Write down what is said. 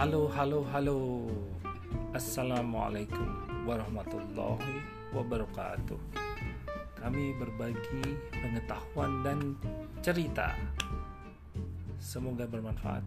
Halo, halo, halo. Assalamualaikum warahmatullahi wabarakatuh. Kami berbagi pengetahuan dan cerita. Semoga bermanfaat.